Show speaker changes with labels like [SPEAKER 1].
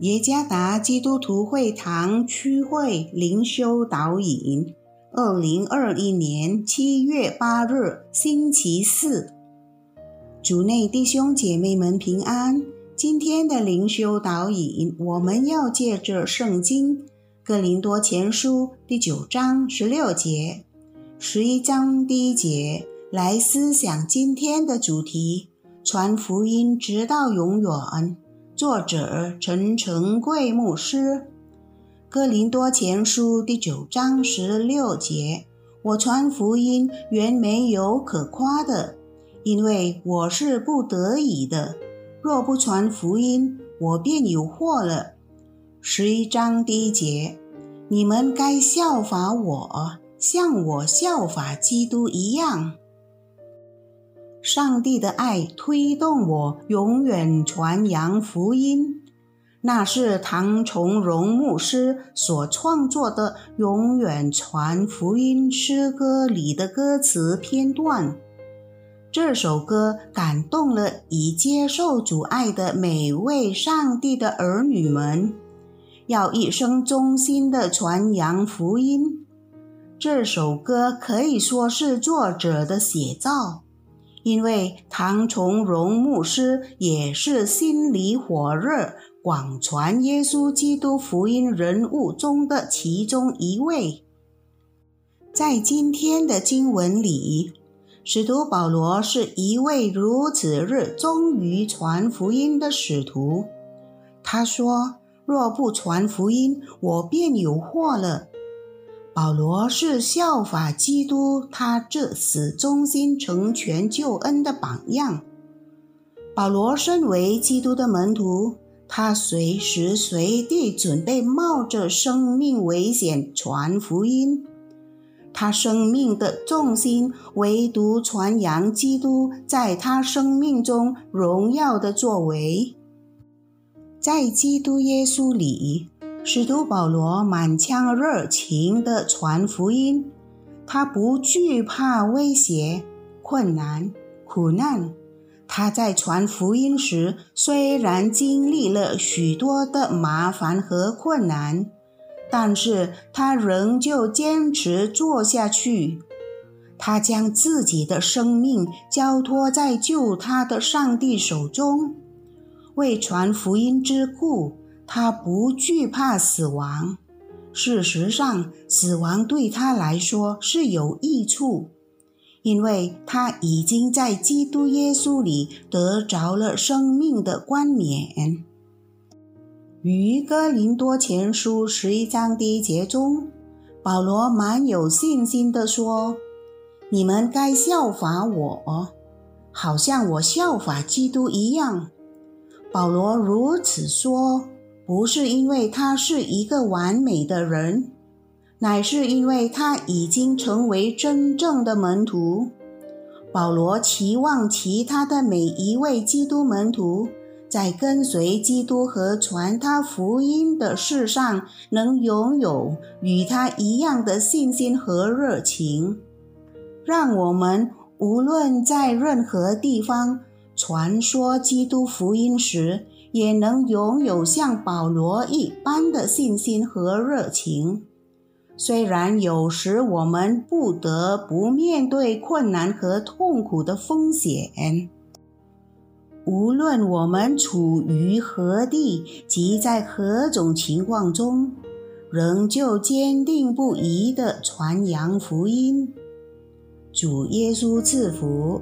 [SPEAKER 1] 耶加达基督徒会堂区会灵修导引，二零二一年七月八日，星期四。主内弟兄姐妹们平安。今天的灵修导引，我们要借着圣经《哥林多前书》第九章十六节、十一章第一节来思想今天的主题：传福音直到永远。作者陈成贵牧师，《哥林多前书》第九章十六节：我传福音原没有可夸的，因为我是不得已的。若不传福音，我便有祸了。十一章第一节：你们该效法我，像我效法基督一样。上帝的爱推动我永远传扬福音，那是唐崇荣牧师所创作的《永远传福音》诗歌里的歌词片段。这首歌感动了已接受主爱的每位上帝的儿女们，要一生忠心的传扬福音。这首歌可以说是作者的写照。因为唐崇荣牧师也是心里火热、广传耶稣基督福音人物中的其中一位。在今天的经文里，使徒保罗是一位如此热衷于传福音的使徒。他说：“若不传福音，我便有祸了。”保罗是效法基督，他至死忠心成全救恩的榜样。保罗身为基督的门徒，他随时随地准备冒着生命危险传福音。他生命的重心唯独传扬基督在他生命中荣耀的作为，在基督耶稣里。使徒保罗满腔热情地传福音，他不惧怕威胁、困难、苦难。他在传福音时，虽然经历了许多的麻烦和困难，但是他仍旧坚持做下去。他将自己的生命交托在救他的上帝手中，为传福音之故。他不惧怕死亡。事实上，死亡对他来说是有益处，因为他已经在基督耶稣里得着了生命的冠冕。于哥林多前书十一章第一节中，保罗满有信心地说：“你们该效法我，好像我效法基督一样。”保罗如此说。不是因为他是一个完美的人，乃是因为他已经成为真正的门徒。保罗期望其他的每一位基督门徒，在跟随基督和传他福音的事上，能拥有与他一样的信心和热情。让我们无论在任何地方传说基督福音时，也能拥有像保罗一般的信心和热情。虽然有时我们不得不面对困难和痛苦的风险，无论我们处于何地及在何种情况中，仍旧坚定不移地传扬福音。主耶稣赐福。